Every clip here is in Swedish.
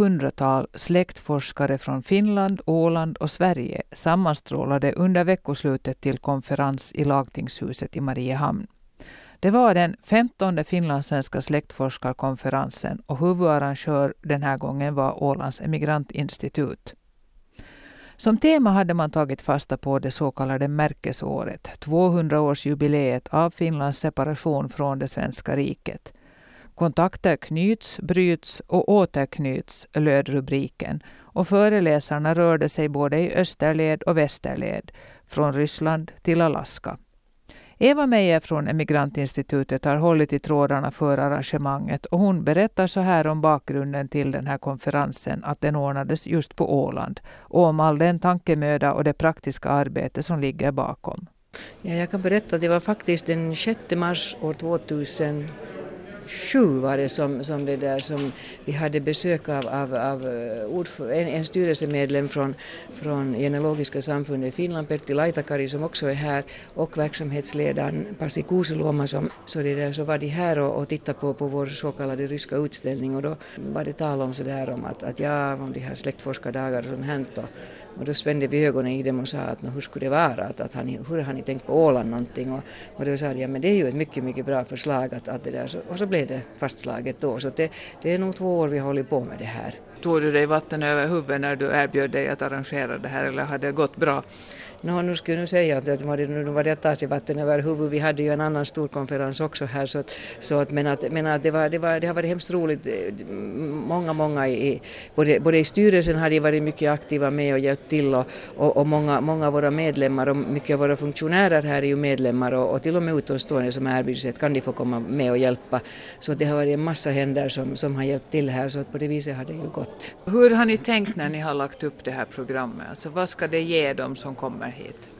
hundratal släktforskare från Finland, Åland och Sverige sammanstrålade under veckoslutet till konferens i lagtingshuset i Mariehamn. Det var den 15 finlandssvenska släktforskarkonferensen och huvudarrangör den här gången var Ålands emigrantinstitut. Som tema hade man tagit fasta på det så kallade märkesåret, 200-årsjubileet av Finlands separation från det svenska riket. Kontakter knyts, bryts och återknyts, löd rubriken och föreläsarna rörde sig både i österled och västerled, från Ryssland till Alaska. Eva Meijer från Emigrantinstitutet har hållit i trådarna för arrangemanget och hon berättar så här om bakgrunden till den här konferensen, att den ordnades just på Åland och om all den tankemöda och det praktiska arbete som ligger bakom. Ja, jag kan berätta att det var faktiskt den 6 mars år 2000 sju var det som, som, det där, som vi hade besök av, av, av eh, en, en styrelsemedlem från, från Genealogiska samfundet i Finland, Pertti Laitakari som också är här och verksamhetsledaren Pasi Kuusiluoma som, så, det där, så var de här och, och tittade på, på vår så kallade ryska utställning. Och då var det tal om sådär om att, att ja, om de här släktforskardagar och sånt hänt och, och då spände vi ögonen i dem och sa att hur skulle det vara, att, att han, hur har ni tänkt på Åland någonting? Och, och då sa de ja men det är ju ett mycket, mycket bra förslag att, att det där, så, och så blev det fastslaget då. Så det, det är nog två år vi har hållit på med det här. Tog du dig vatten över huvudet när du erbjöd dig att arrangera det här eller hade det gått bra? No, nu skulle jag säga att det var nu var det att ta sig vatten över huvudet. Vi hade ju en annan stor konferens också här så att, så att men att, men att det, var, det, var, det har varit hemskt roligt. Många, många i, både, både i styrelsen har de varit mycket aktiva med och hjälpt till och, och, och, många, många av våra medlemmar och mycket av våra funktionärer här är ju medlemmar och, och till och med utomstående som erbjuder sig att kan de få komma med och hjälpa. Så det har varit en massa händer som, som har hjälpt till här så att på det viset har det ju gått. Hur har ni tänkt när ni har lagt upp det här programmet? Alltså vad ska det ge dem som kommer hit?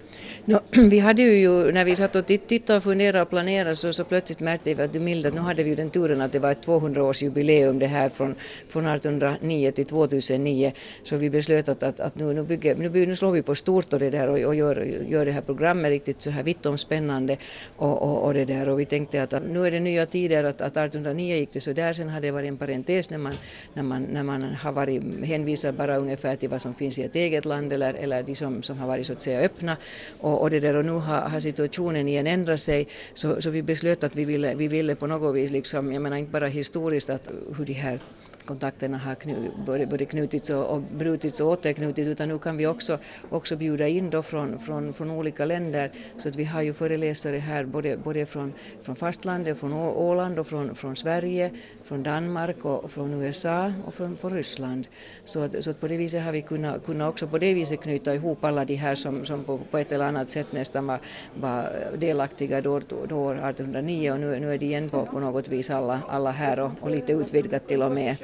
No, vi hade ju, när vi satt och tittade och funderade och planerade så, så plötsligt märkte vi att du att nu hade vi ju den turen att det var ett 200-årsjubileum det här från, från 1809 till 2009 så vi beslöt att, att, att nu, nu, bygger, nu, nu slår vi på stort och, det där och, och gör, gör det här programmet riktigt så här vittomspännande och, och, och det där. Och vi tänkte att, att nu är det nya tider att, att 1809 gick det så där. Sen hade det varit en parentes när man, när man, när man har varit hänvisad bara ungefär till vad som finns i ett eget land eller, eller de som, som har varit så att säga öppna. Och, och, det där, och nu har, har situationen igen ändrat sig så, så vi beslöt att vi ville, vi ville på något vis, liksom, jag menar inte bara historiskt, att hur de här kontakterna har knu, både, både knutits och, och brutits och återknutits utan nu kan vi också, också bjuda in då från, från, från olika länder så att vi har ju föreläsare här både, både från, från fastlandet, från Åland och från, från Sverige, från Danmark och från USA och från, från Ryssland. Så att, så att på det viset har vi kunnat, kunnat också på det viset knyta ihop alla de här som, som på, på ett eller annat sätt nästan var, var delaktiga då, då år 1809 och nu, nu är de igen på, på något vis alla, alla här och, och lite utvidgat till och med.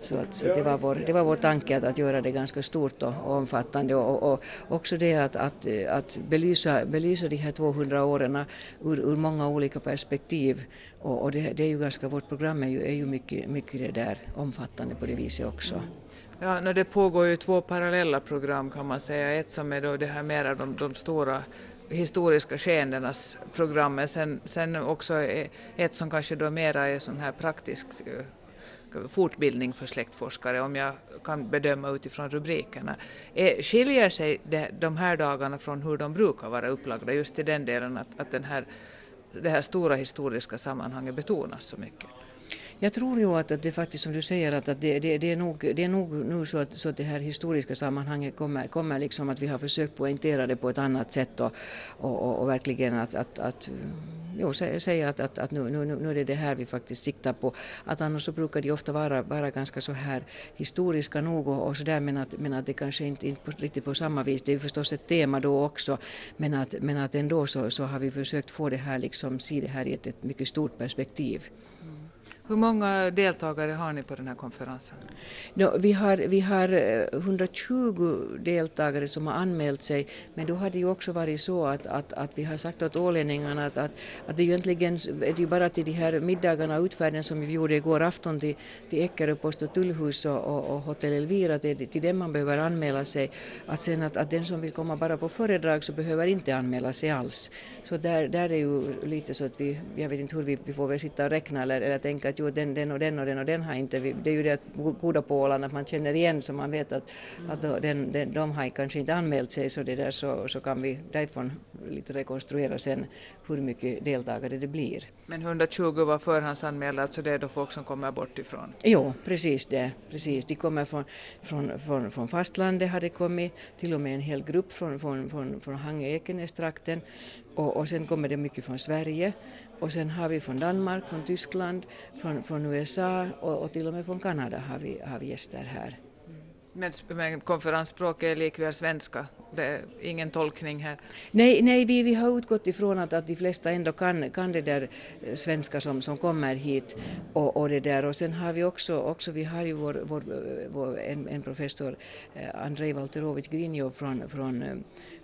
Så, att, så det, var vår, det var vår tanke att, att göra det ganska stort och, och omfattande och, och, också det att, att, att belysa, belysa de här 200 åren ur, ur många olika perspektiv. Och, och det, det, är ju ganska, vårt program är ju, är ju mycket, mycket det där omfattande på det viset också. Ja, no, det pågår ju två parallella program kan man säga. Ett som är då det här mera de, de stora historiska skeendenas program, men sen, sen också ett som kanske då mera är sån här praktiskt eh, fortbildning för släktforskare om jag kan bedöma utifrån rubrikerna. Eh, skiljer sig de här dagarna från hur de brukar vara upplagda just i den delen att, att den här, det här stora historiska sammanhanget betonas så mycket? Jag tror ju att, det faktiskt som du säger att, att det, det, det, är nog, det är nog nu så att, så att det här historiska sammanhanget kommer, kommer liksom att vi har försökt poängtera det på ett annat sätt och, och, och, och verkligen att, att, att jo, säga att, att, att nu, nu, nu är det det här vi faktiskt siktar på. Att annars så brukar de ofta vara, vara ganska så här historiska nog och, och så där men att, men att det kanske inte, inte på, riktigt på samma vis. Det är ju förstås ett tema då också men att, men att ändå så, så har vi försökt få det här liksom, se det här i ett, ett mycket stort perspektiv. Mm. Hur många deltagare har ni på den här konferensen? No, vi, har, vi har eh, 120 deltagare som har anmält sig men då har det ju också varit så att, att, att vi har sagt åt ålänningarna att, att, att det egentligen är det ju bara till de här middagarna och utfärden som vi gjorde igår afton till, till Eckerö post och tullhus och, och, och Hotell Elvira, till, till dem man behöver anmäla sig. Att sen att, att den som vill komma bara på föredrag så behöver inte anmäla sig alls. Så där, där är ju lite så att vi, jag vet inte hur vi, vi får väl sitta och räkna eller, eller tänka att jo, den, den och den och den och den har inte, det är ju det goda på Åland att man känner igen så man vet att, att den, den, de har kanske inte anmält sig så, det där, så, så kan vi därifrån lite rekonstruera sen hur mycket deltagare det blir. Men 120 var förhandsanmälda, alltså det är då folk som kommer bort ifrån? Jo, precis det. Precis. De kommer från, från, från, från fastlandet, har det kommit till och med en hel grupp från, från, från, från Hangö-Ekenäs-trakten och, och sen kommer det mycket från Sverige och sen har vi från Danmark, från Tyskland, från, från USA och, och till och med från Kanada har vi, har vi gäster här. Men, men konferensspråket är likväl svenska, det är ingen tolkning här? Nej, nej vi, vi har utgått ifrån att, att de flesta ändå kan, kan det där eh, svenska som, som kommer hit och, och det där och sen har vi också, också vi har ju vår, vår, vår en, en professor, eh, Andrei Valterovich Grinjov från, från, eh,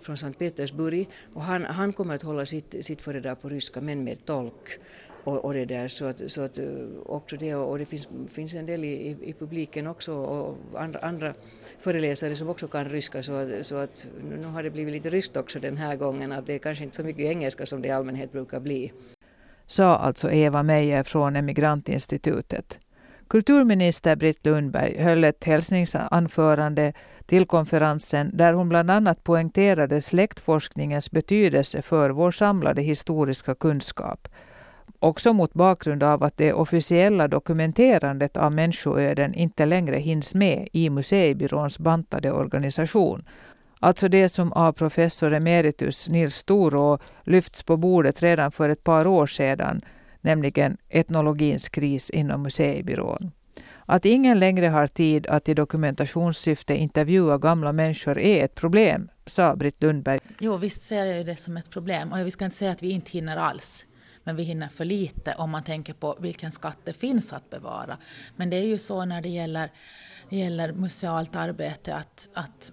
från Sankt Petersburg och han, han kommer att hålla sitt, sitt föredrag på ryska men med tolk och, och det där så att, så att eh, också det och det finns, finns en del i, i publiken också och andra, andra föreläsare som också kan ryska så att, så att nu har det blivit lite ryskt också den här gången att det är kanske inte så mycket engelska som det i allmänhet brukar bli. Sa alltså Eva Meijer från Emigrantinstitutet. Kulturminister Britt Lundberg höll ett hälsningsanförande till konferensen där hon bland annat poängterade släktforskningens betydelse för vår samlade historiska kunskap Också mot bakgrund av att det officiella dokumenterandet av människoöden inte längre hinns med i museibyråns bantade organisation. Alltså det som av professor emeritus Nils Storå lyfts på bordet redan för ett par år sedan, nämligen etnologins kris inom museibyrån. Att ingen längre har tid att i dokumentationssyfte intervjua gamla människor är ett problem, sa Britt Lundberg. Jo, visst ser jag det som ett problem. Och vi ska inte säga att vi inte hinner alls men vi hinner för lite om man tänker på vilken skatt det finns att bevara. Men det är ju så när det gäller, gäller musealt arbete att, att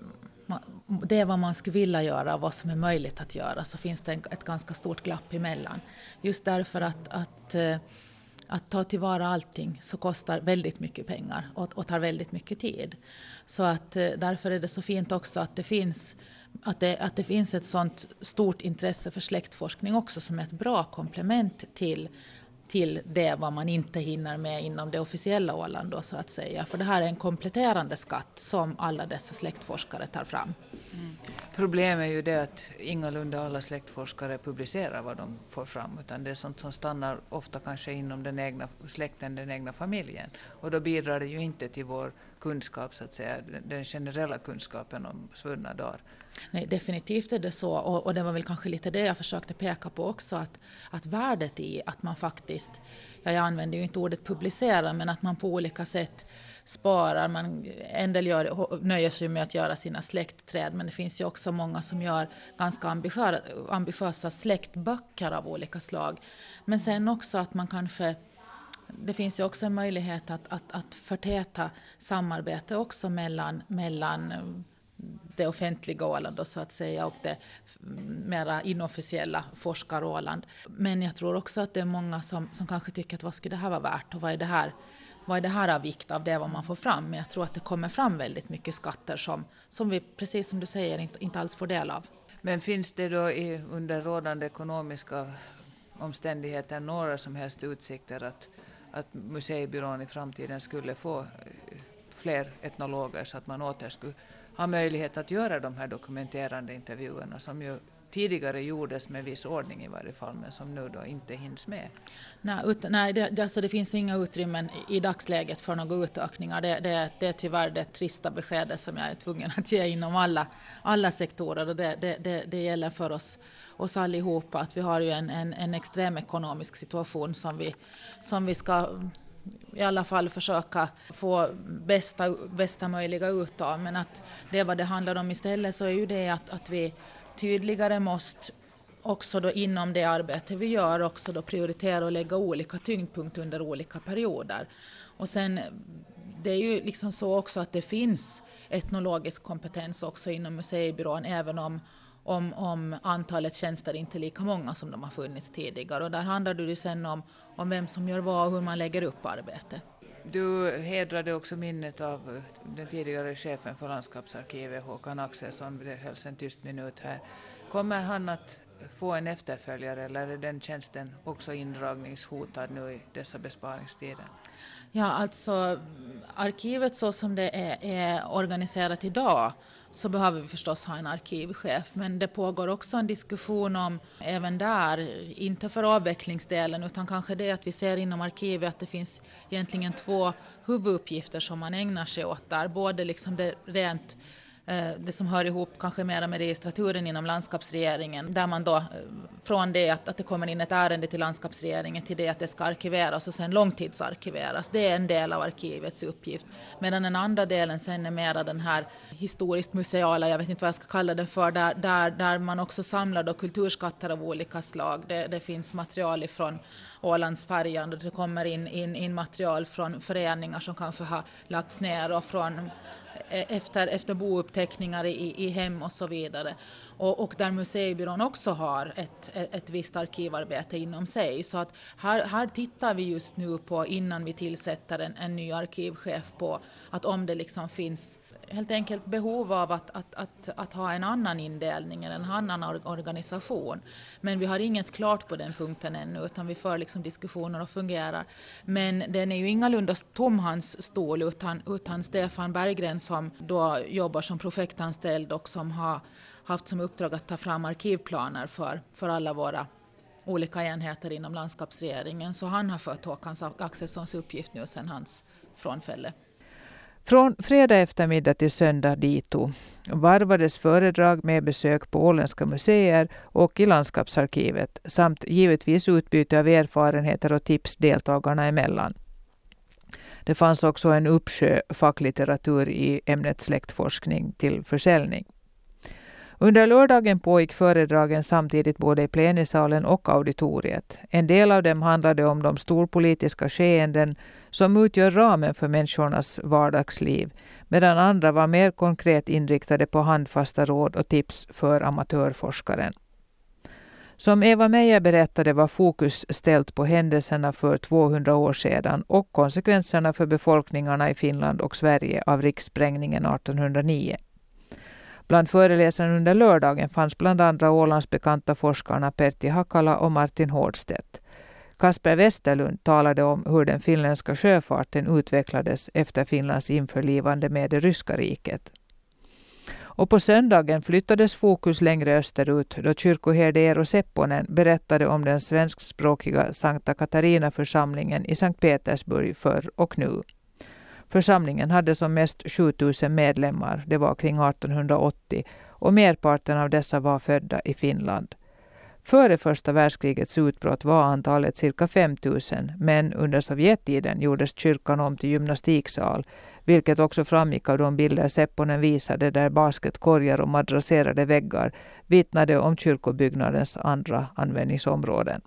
det är vad man skulle vilja göra och vad som är möjligt att göra så finns det ett ganska stort glapp emellan. Just därför att, att eh, att ta tillvara allting så kostar väldigt mycket pengar och, och tar väldigt mycket tid. Så att eh, därför är det så fint också att det finns att det, att det finns ett sånt stort intresse för släktforskning också som är ett bra komplement till till det vad man inte hinner med inom det officiella Åland då, så att säga. För det här är en kompletterande skatt som alla dessa släktforskare tar fram. Mm. Problemet är ju det att ingalunda alla släktforskare publicerar vad de får fram utan det är sånt som stannar ofta kanske inom den egna släkten, den egna familjen. Och då bidrar det ju inte till vår kunskap, så att säga, den generella kunskapen om svunna dagar. Nej, definitivt är det så och, och, det var väl kanske lite det jag försökte peka på också att, att värdet i att man faktiskt, ja, jag använder ju inte ordet publicera, men att man på olika sätt sparar. Man, en del gör, nöjer sig med att göra sina släktträd men det finns ju också många som gör ganska ambitiösa släktböcker av olika slag. Men sen också att man kanske det finns ju också en möjlighet att, att, att förtäta samarbete också mellan, mellan det offentliga Åland då, så att säga och det mera inofficiella forskar-Åland. Men jag tror också att det är många som, som kanske tycker att vad skulle det här vara värt och vad är det här vad är det här av vikt av det vad man får fram? Men jag tror att det kommer fram väldigt mycket skatter som, som vi, precis som du säger, inte, inte alls får del av. Men finns det då i, under rådande ekonomiska omständigheter några som helst utsikter att, att museibyrån i framtiden skulle få eh, fler etnologer så att man åter skulle ha möjlighet att göra de här dokumenterande intervjuerna som ju tidigare gjordes med viss ordning i varje fall, men som nu då inte hinns med. Nej, ut, nej det, alltså det finns inga utrymmen i dagsläget för några utökningar. Det, det, det är tyvärr det trista beskedet som jag är tvungen att ge inom alla, alla sektorer och det, det, det, det gäller för oss, oss allihopa att vi har ju en, en, en extrem ekonomisk situation som vi, som vi ska i alla fall försöka få bästa, bästa möjliga ut av. Men att det är vad det handlar om istället så är ju det att, att vi tydligare måste också då inom det arbete vi gör också då prioritera och lägga olika tyngdpunkt under olika perioder. Och sen det är ju liksom så också att det finns etnologisk kompetens också inom museibyrån även om, om, om antalet tjänster inte är lika många som de har funnits tidigare. Och där handlar det ju sen om, om vem som gör vad och hur man lägger upp arbetet. Du hedrade också minnet av eh, den tidigare chefen för landskapsarkivet, Håkan Axelsson, det hölls en tyst minut här. Kommer han att få en efterföljare eller är den tjänsten också indragningshotad nu i dessa besparingstider? Ja, alltså arkivet så som det är, är, organiserat idag så behöver vi förstås ha en arkivchef. Men det pågår också en diskussion om även där, inte för avvecklingsdelen utan kanske det att vi ser inom arkivet att det finns egentligen två huvuduppgifter som man ägnar sig åt där, både liksom det rent Eh, det som hör ihop kanske mera med registraturen inom landskapsregeringen, där man då eh, från det att, att det kommer in ett ärende till landskapsregeringen till det att det ska arkiveras och sen långtidsarkiveras. Det är en del av arkivets uppgift. Medan den andra delen sen är mera den här historiskt museala, jag vet inte vad jag ska kalla det för, där, där, där man också samlar då kulturskatter av olika slag. Det, det finns material ifrån Ålandsfärjan och det kommer in, in, in material från föreningar som kanske har lagts ner och från Eh, efter, efter bouppteckningar i, i hem och så vidare. Och, och där museibyrån också har ett, ett visst arkivarbete inom sig. Så att här, här tittar vi just nu på, innan vi tillsätter en, en ny arkivchef, på att om det liksom finns helt enkelt behov av att, att, att, att ha en annan indelning eller en annan organisation. Men vi har inget klart på den punkten ännu utan vi för liksom diskussioner och fungerar. Men den är ju ingalunda tom hans stol utan, utan Stefan Berggren som då jobbar som projektanställd och som har haft som uppdrag att ta fram arkivplaner för, för alla våra olika enheter inom landskapsregeringen. Så han har fått Håkan Axelssons uppgift nu sedan hans frånfälle. Från fredag eftermiddag till söndag dito varvades föredrag med besök på åländska museer och i landskapsarkivet samt givetvis utbyte av erfarenheter och tips deltagarna emellan. Det fanns också en uppsjö facklitteratur i ämnet släktforskning till försäljning. Under lördagen pågick föredragen samtidigt både i plenisalen och auditoriet. En del av dem handlade om de storpolitiska skeenden som utgör ramen för människornas vardagsliv, medan andra var mer konkret inriktade på handfasta råd och tips för amatörforskaren. Som Eva Meijer berättade var fokus ställt på händelserna för 200 år sedan och konsekvenserna för befolkningarna i Finland och Sverige av rikssprängningen 1809. Bland föreläsarna under lördagen fanns bland andra Ålands bekanta forskarna Pertti Hakala och Martin Hårdstedt. Kasper Westerlund talade om hur den finländska sjöfarten utvecklades efter Finlands införlivande med det ryska riket. Och på söndagen flyttades fokus längre österut då kyrkoherde Eero Sepponen berättade om den svenskspråkiga Sankta Katarina-församlingen i Sankt Petersburg förr och nu. Församlingen hade som mest 7000 medlemmar, det var kring 1880, och merparten av dessa var födda i Finland. Före första världskrigets utbrott var antalet cirka 5000, men under Sovjettiden gjordes kyrkan om till gymnastiksal, vilket också framgick av de bilder Sepponen visade där basketkorgar och madrasserade väggar vittnade om kyrkobyggnadens andra användningsområden.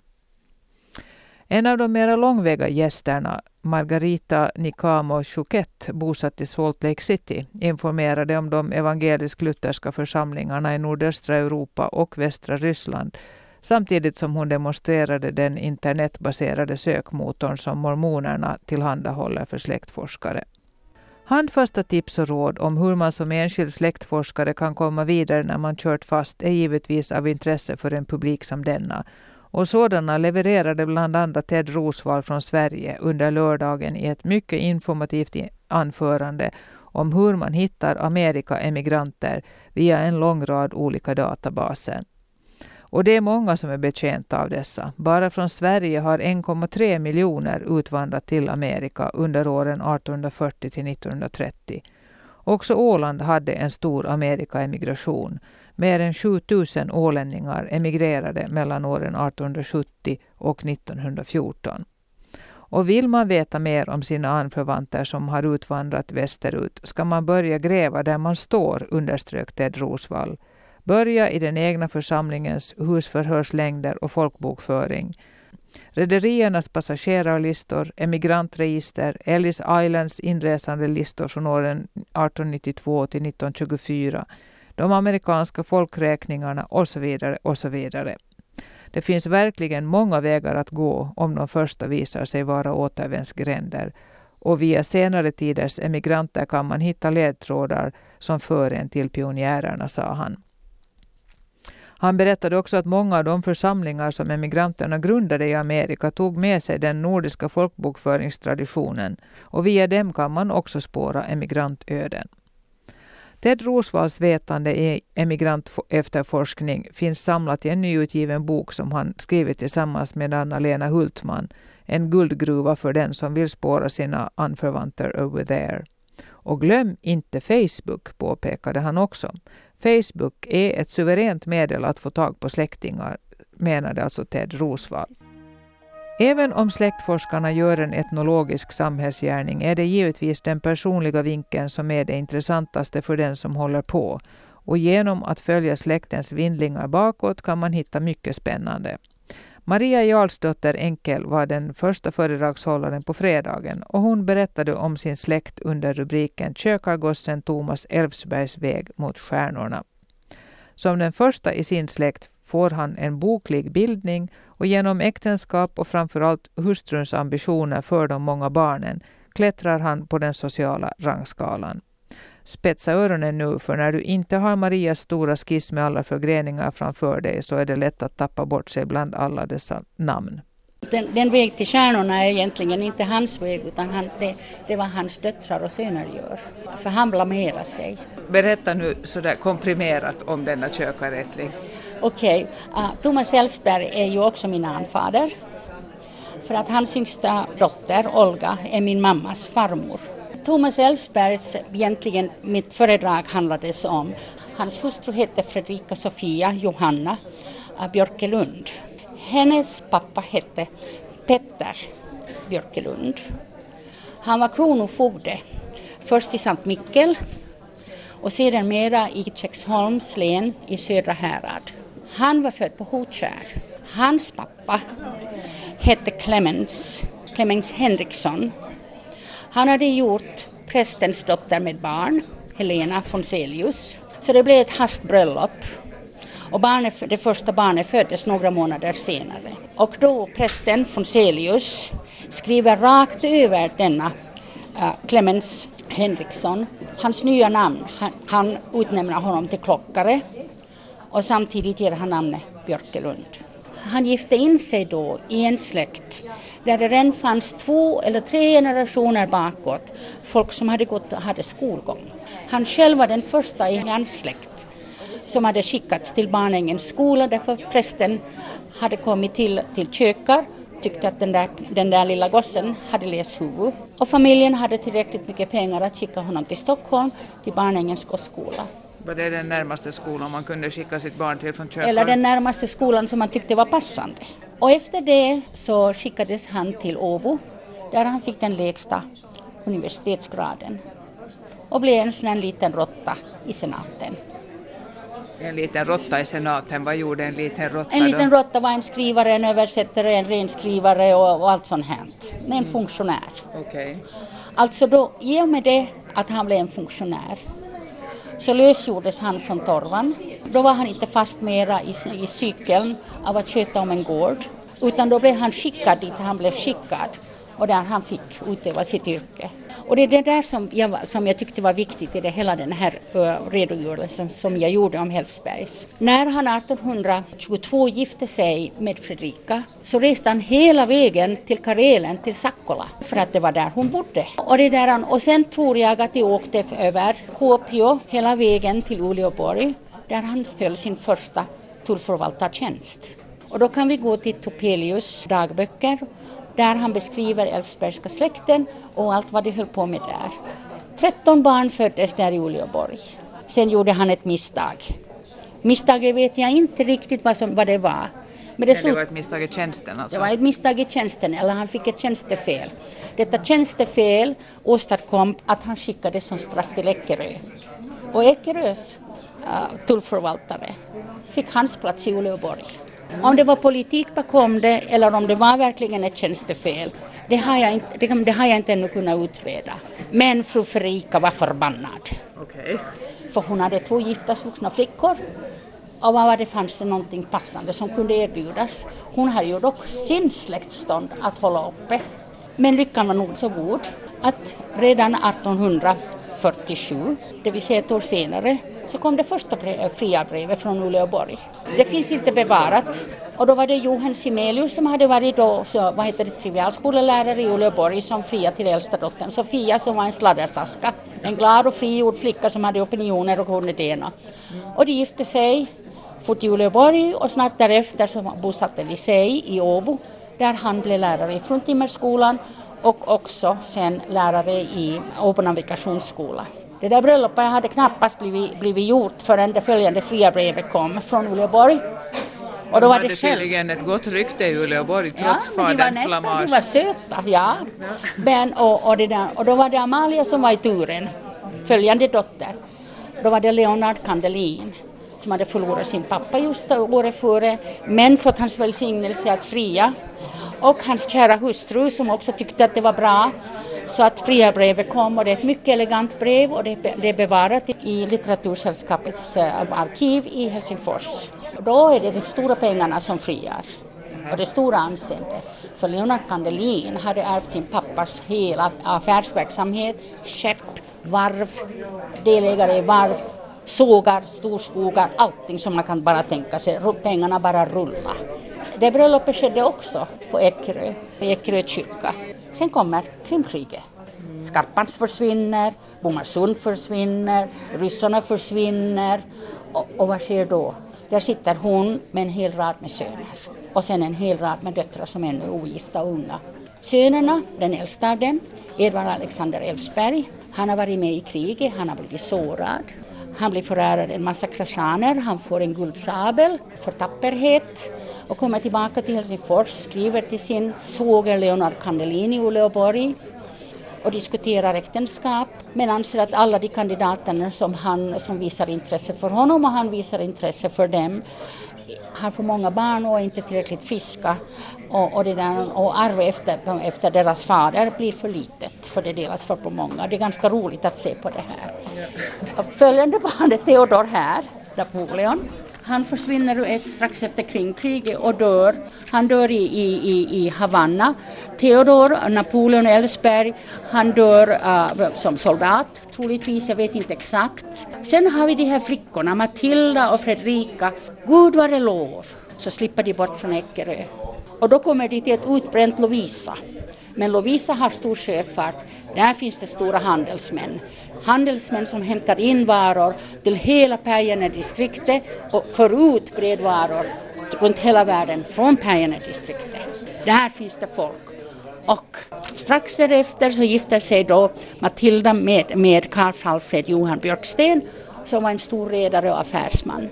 En av de mera långväga gästerna, Margarita Nikamo Chouquet, bosatt i Salt Lake City, informerade om de evangelisk-lutherska församlingarna i nordöstra Europa och västra Ryssland samtidigt som hon demonstrerade den internetbaserade sökmotorn som mormonerna tillhandahåller för släktforskare. Handfasta tips och råd om hur man som enskild släktforskare kan komma vidare när man kört fast är givetvis av intresse för en publik som denna och sådana levererade bland andra Ted Rosvall från Sverige under lördagen i ett mycket informativt anförande om hur man hittar Amerika-emigranter via en lång rad olika databaser. Och det är många som är betjänta av dessa. Bara från Sverige har 1,3 miljoner utvandrat till Amerika under åren 1840 till 1930. Också Åland hade en stor Amerikaemigration. Mer än 7000 ålänningar emigrerade mellan åren 1870 och 1914. Och vill man veta mer om sina anförvanter som har utvandrat västerut ska man börja gräva där man står, underströk Ted Rosvall. Börja i den egna församlingens husförhörslängder och folkbokföring. Rederiernas passagerarlistor, emigrantregister, Ellis Islands inresandelistor från åren 1892 till 1924, de amerikanska folkräkningarna och så vidare och så vidare. Det finns verkligen många vägar att gå om de första visar sig vara återvändsgränder och via senare tiders emigranter kan man hitta ledtrådar som för en till pionjärerna, sa han. Han berättade också att många av de församlingar som emigranterna grundade i Amerika tog med sig den nordiska folkbokföringstraditionen och via dem kan man också spåra emigrantöden. Ted Rosvalls vetande i emigrantefterforskning finns samlat i en nyutgiven bok som han skrivit tillsammans med Anna-Lena Hultman, en guldgruva för den som vill spåra sina anförvanter over there. Och glöm inte Facebook, påpekade han också. Facebook är ett suveränt medel att få tag på släktingar, menade alltså Ted Rosvall. Även om släktforskarna gör en etnologisk samhällsgärning är det givetvis den personliga vinkeln som är det intressantaste för den som håller på. Och genom att följa släktens vindlingar bakåt kan man hitta mycket spännande. Maria Jarlsdotter Enkel var den första föredragshållaren på fredagen och hon berättade om sin släkt under rubriken Kökargossen Thomas Elfsbergs väg mot stjärnorna. Som den första i sin släkt får han en boklig bildning och genom äktenskap och framförallt hustruns ambitioner för de många barnen klättrar han på den sociala rangskalan. Spetsa öronen nu, för när du inte har Marias stora skiss med alla förgreningar framför dig så är det lätt att tappa bort sig bland alla dessa namn. Den, den väg till stjärnorna är egentligen inte hans väg utan han, det, det var hans döttrar och söner gör. För han blamerar sig. Berätta nu sådär komprimerat om denna kökarättling. Okej, okay. uh, Thomas Elfsberg är ju också min anfader. För att hans yngsta dotter Olga är min mammas farmor. Thomas Elfsbergs, egentligen mitt föredrag handlades om, hans hustru hette Fredrika Sofia Johanna ah, Björkelund. Hennes pappa hette Petter Björkelund. Han var kronofogde, först i Sankt Mikkel och sedermera i Tjexholms län i södra härad. Han var född på Hotskär. Hans pappa hette Clemens, Clemens Henriksson han hade gjort prästens dotter med barn, Helena Fonselius. Så det blev ett hastbröllop. Och barnet, det första barnet föddes några månader senare. Och då prästen Fonselius skriver rakt över denna uh, Clemens Henriksson, hans nya namn. Han, han utnämner honom till klockare och samtidigt ger han namnet Björkelund. Han gifte in sig då i en släkt där det redan fanns två eller tre generationer bakåt, folk som hade gått och hade skolgång. Han själv var den första i hans släkt som hade skickats till Barnängens skola därför prästen hade kommit till, till kökar tyckte att den där, den där lilla gossen hade läst huvud. Och familjen hade tillräckligt mycket pengar att skicka honom till Stockholm, till Barnängens skola. Var det den närmaste skolan man kunde skicka sitt barn till från köket? Eller den närmaste skolan som man tyckte var passande. Och efter det så skickades han till Åbo där han fick den lägsta universitetsgraden och blev en sån liten råtta i senaten. En liten råtta i senaten, vad gjorde en liten råtta En liten råtta var en skrivare, en översättare, en renskrivare och, och allt sånt här. En mm. funktionär. Okay. Alltså då, i och med det att han blev en funktionär så lösgjordes han från torvan. Då var han inte fast mera i, i cykeln av att sköta om en gård, utan då blev han skickad dit han blev skickad och där han fick utöva sitt yrke. Och det är det där som jag, som jag tyckte var viktigt i det, hela den här uh, redogörelsen som jag gjorde om Helfsbergs. När han 1822 gifte sig med Fredrika så reste han hela vägen till Karelen, till Sakkola, för att det var där hon bodde. Och, det där, och sen tror jag att de åkte över Kuopio hela vägen till Uleåborg där han höll sin första tullförvaltartjänst. Och då kan vi gå till Topelius dagböcker där han beskriver Älvsbergska släkten och allt vad de höll på med där. 13 barn föddes där i Uleåborg. Sen gjorde han ett misstag. Misstaget vet jag inte riktigt vad, som, vad det var. Men det, det var ett misstag i tjänsten alltså? Det var ett misstag i tjänsten, eller han fick ett tjänstefel. Detta tjänstefel åstadkom att han skickades som straff till Eckerö. Och Eckerös uh, tullförvaltare fick hans plats i Uleåborg. Om det var politik bakom det eller om det var verkligen ett tjänstefel, det har jag inte, det, det har jag inte ännu kunnat utreda. Men fru Ferika var förbannad. Okay. För hon hade två gifta vuxna flickor och vad var det, fanns det någonting passande som kunde erbjudas. Hon hade ju dock sin släktstånd att hålla uppe. Men lyckan var nog så god att redan 1800 47, det vill säga ett år senare, så kom det första eh, fria brevet från Uleåborg. Det finns inte bevarat. Och då var det Johan Simelius som hade varit då, så, vad heter det, trivialskolelärare i Uleåborg som fria till äldsta dottern Sofia som var en sladdertaska. En glad och frigjord flicka som hade opinioner och kunde det ena. Och de gifte sig, for till Uleåborg och snart därefter så bosatte de sig i Åbo där han blev lärare i fruntimmerskolan och också sen lärare i Åbo navigationsskola. Det där bröllopet hade knappast blivit, blivit gjort förrän det följande fria brevet kom från Uleåborg. Och då var det tydligen ett gott rykte i Uleåborg trots ja, faderns blamage. De var söta, ja. Men, och, och, det där, och då var det Amalia som var i turen, följande dotter. Då var det Leonard Kandelin som hade förlorat sin pappa just året före, men fått hans välsignelse att fria. Och hans kära hustru som också tyckte att det var bra. Så att fria brevet kom och det är ett mycket elegant brev och det är bevarat i Litteratursällskapets eh, arkiv i Helsingfors. Då är det de stora pengarna som friar och det stora anseendet. För Leonard Kandelin hade ärvt sin pappas hela affärsverksamhet, skepp, varv, delägare i varv sågar, storskogar, allting som man kan bara tänka sig. Pengarna bara rullar. Det bröllopet skedde också på Ekerö, Ekerö kyrka. Sen kommer Krimkriget. Skarpans försvinner, Bomarsund försvinner, ryssarna försvinner. Och, och vad sker då? Där sitter hon med en hel rad med söner och sen en hel rad med döttrar som ännu är ogifta och unga. Sönerna, den äldsta av dem, Edvard Alexander Elfsberg, han har varit med i kriget, han har blivit sårad. Han blir förärad en massa kraschaner, han får en guldsabel för tapperhet och kommer tillbaka till Helsingfors, skriver till sin svåger Leonard Kandelin i Uleåborg och diskuterar äktenskap men anser att alla de kandidaterna som, han, som visar intresse för honom och han visar intresse för dem har för många barn och är inte tillräckligt friska. Och, och, det där, och arvet efter, efter deras fader blir för litet för det delas för på många. Det är ganska roligt att se på det här. Följande barn är Theodor här, Napoleon, han försvinner strax efter kringkriget och dör. Han dör i, i, i Havanna. Theodor, Napoleon Ellsberg, han dör uh, som soldat troligtvis, jag vet inte exakt. Sen har vi de här flickorna, Matilda och Fredrika. Gud vare lov, så slipper de bort från Eckerö. Och då kommer de till ett utbränt Lovisa. Men Lovisa har stor sjöfart. Där finns det stora handelsmän. Handelsmän som hämtar in varor till hela Päijänne-distriktet och för ut bredvaror runt hela världen från Päijänne-distriktet. Där finns det folk. Och strax därefter så gifter sig då Matilda med, med Karl Alfred Johan Björksten som var en stor redare och affärsman.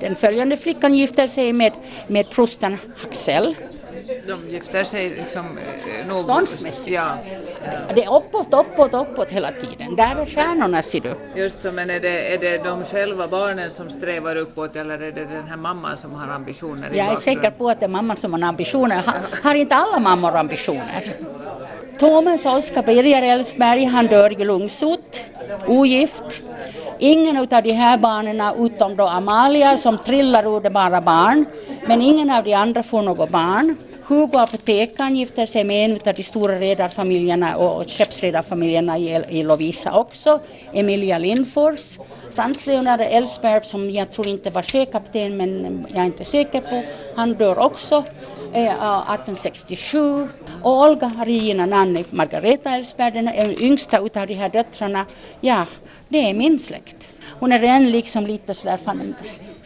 Den följande flickan gifter sig med, med prosten Axel de gifter sig liksom... Eh, Ståndsmässigt. Ja. Det är uppåt, uppåt, uppåt hela tiden. Där är stjärnorna ser du. Just så, men är det, är det de själva barnen som strävar uppåt eller är det den här mamman som har ambitioner? Jag är säker på att det är mamman som har ambitioner. Har, har inte alla mammor ambitioner? Thomas Oskar Birger Ellsberg, han dör i lungsot, ogift. Ingen av de här barnen, utom då Amalia som trillar ur det bara barn, men ingen av de andra får något barn. Hugo apotekaren gifter sig med en av de stora redarfamiljerna och skeppsredarfamiljerna i, Lovisa också, Emilia Lindfors. Frans Leonard Ellsberg som jag tror inte var sjökapten men jag är inte säker på, han dör också. Eh, ah, 1867 och Olga Regina Nanni Margareta Ellsberg, den yngsta utav de här döttrarna, ja, det är min släkt. Hon är redan liksom lite sådär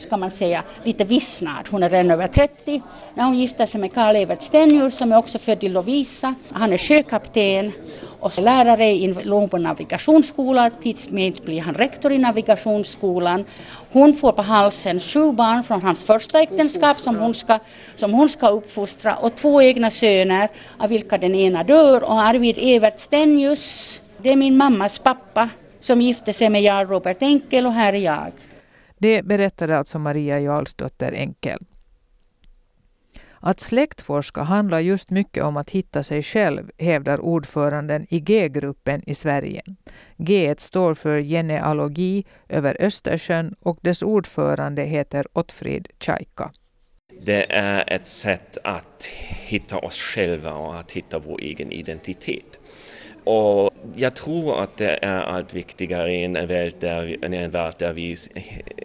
ska man säga, lite vissnad. Hon är redan över 30 när hon gifter sig med Karl Evert Stenius som är också född i Lovisa. Han är sjökapten och lärare i Långbo navigationsskola. Tidsmässigt blir han rektor i navigationsskolan. Hon får på halsen sju barn från hans första äktenskap som hon ska, som hon ska uppfostra och två egna söner av vilka den ena dör och Arvid Evert Stenius, det är min mammas pappa som gifte sig med Jarl Robert Enkel och här är jag. Det berättade alltså Maria Jarlsdotter Enkel. Att släktforska handlar just mycket om att hitta sig själv, hävdar ordföranden i G-gruppen i Sverige. G står för genealogi över Östersjön och dess ordförande heter Ottfrid Tjajka. Det är ett sätt att hitta oss själva och att hitta vår egen identitet. Och jag tror att det är allt viktigare i en värld där vi, en värld där vi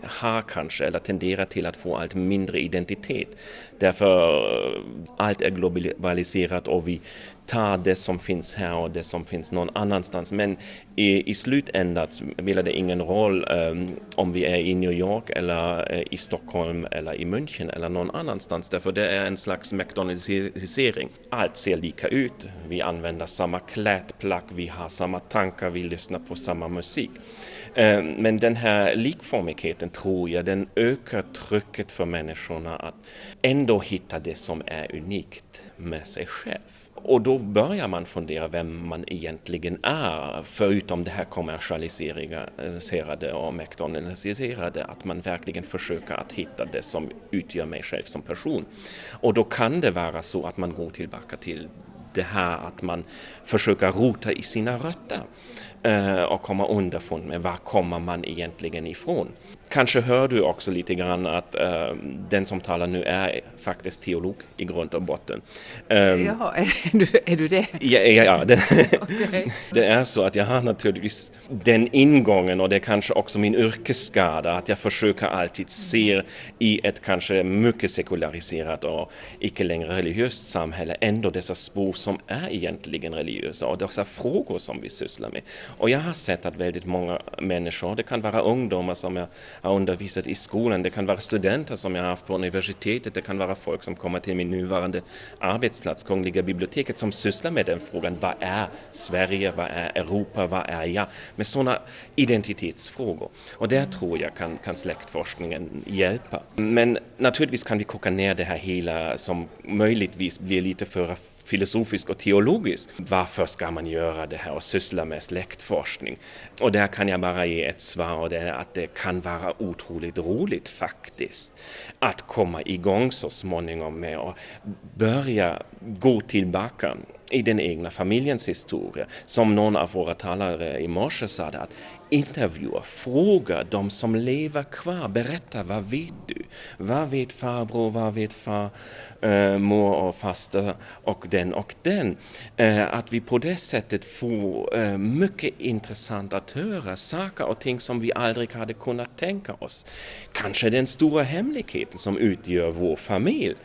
har kanske, eller tenderar till att få allt mindre identitet. Därför eh, allt är globaliserat och vi tar det som finns här och det som finns någon annanstans. Men i, i slutändan spelar det ingen roll um, om vi är i New York eller uh, i Stockholm eller i München eller någon annanstans därför det är en slags McDonaldisering. Allt ser lika ut, vi använder samma klädplagg, vi har samma tankar, vi lyssnar på samma musik. Eh, men den här likformigheten tror jag den ökar trycket för människorna att ändå hitta det som är unikt med sig själv. Och då börjar man fundera vem man egentligen är, förutom det här kommersialiserade och McDonaldiserade, att man verkligen försöker att hitta det som utgör mig själv som person. Och då kan det vara så att man går tillbaka till det här att man försöker rota i sina rötter eh, och komma underfund med var kommer man egentligen ifrån. Kanske hör du också lite grann att uh, den som talar nu är faktiskt teolog i grund och botten. Um, Jaha, är du, är du det? Ja, ja, ja det, okay. det, är så att jag har naturligtvis den ingången och det är kanske också min yrkesskada att jag försöker alltid se i ett kanske mycket sekulariserat och icke längre religiöst samhälle ändå dessa spår som är egentligen religiösa och dessa frågor som vi sysslar med. Och jag har sett att väldigt många människor, det kan vara ungdomar som jag har undervisat i skolan. Det kan vara studenter som jag har haft på universitetet. Det kan vara folk som kommer till min nuvarande arbetsplats, Kungliga biblioteket, som sysslar med den frågan. Vad är Sverige? Vad är Europa? Vad är jag? Med sådana identitetsfrågor. Och där tror jag kan, kan släktforskningen hjälpa. Men naturligtvis kan vi koka ner det här hela som möjligtvis blir lite för filosofisk och teologisk. Varför ska man göra det här och syssla med släktforskning? Och där kan jag bara ge ett svar och det är att det kan vara otroligt roligt faktiskt att komma igång så småningom med att börja gå tillbaka i den egna familjens historia. Som någon av våra talare i morse sa, att intervjua, fråga de som lever kvar, berätta vad vet du? Vad vet farbror, vad vet far, äh, mor och faster och den och den? Äh, att vi på det sättet får äh, mycket intressant att höra, saker och ting som vi aldrig hade kunnat tänka oss. Kanske den stora hemligheten som utgör vår familj,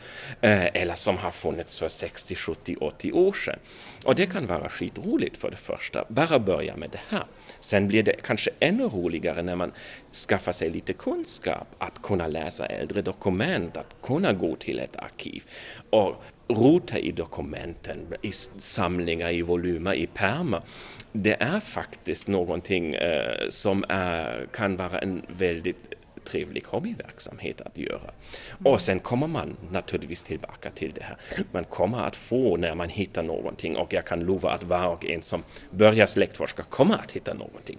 eller som har funnits för 60, 70, 80 år sedan. Och det kan vara skitroligt för det första, bara börja med det här. Sen blir det kanske ännu roligare när man skaffar sig lite kunskap, att kunna läsa äldre dokument, att kunna gå till ett arkiv och rota i dokumenten, i samlingar, i volymer, i pärmar. Det är faktiskt någonting eh, som är, kan vara en väldigt trevlig hobbyverksamhet att göra. Och sen kommer man naturligtvis tillbaka till det här. Man kommer att få när man hittar någonting och jag kan lova att var och en som börjar släktforska kommer att hitta någonting.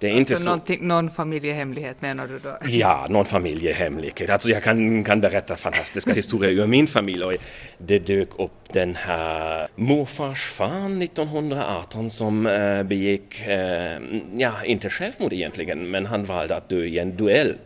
Det är alltså inte så... Någon familjehemlighet menar du då? Ja, någon familjehemlighet. Alltså jag kan, kan berätta fantastiska historier ur min familj och det dök upp den här morfars fan 1918 som äh, begick, äh, ja inte självmord egentligen, men han valde att dö i en duell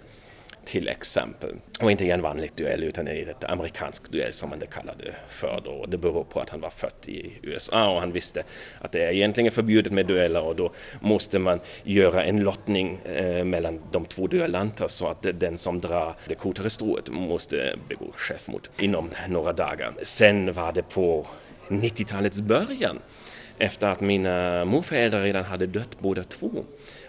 till exempel. Och inte i en vanlig duell utan i ett amerikansk duell som man det kallade för då. Det beror på att han var född i USA och han visste att det är egentligen förbjudet med dueller och då måste man göra en lottning eh, mellan de två duellanter så att den som drar det kortare strået måste begå självmord inom några dagar. Sen var det på 90-talets början efter att mina morföräldrar redan hade dött båda två.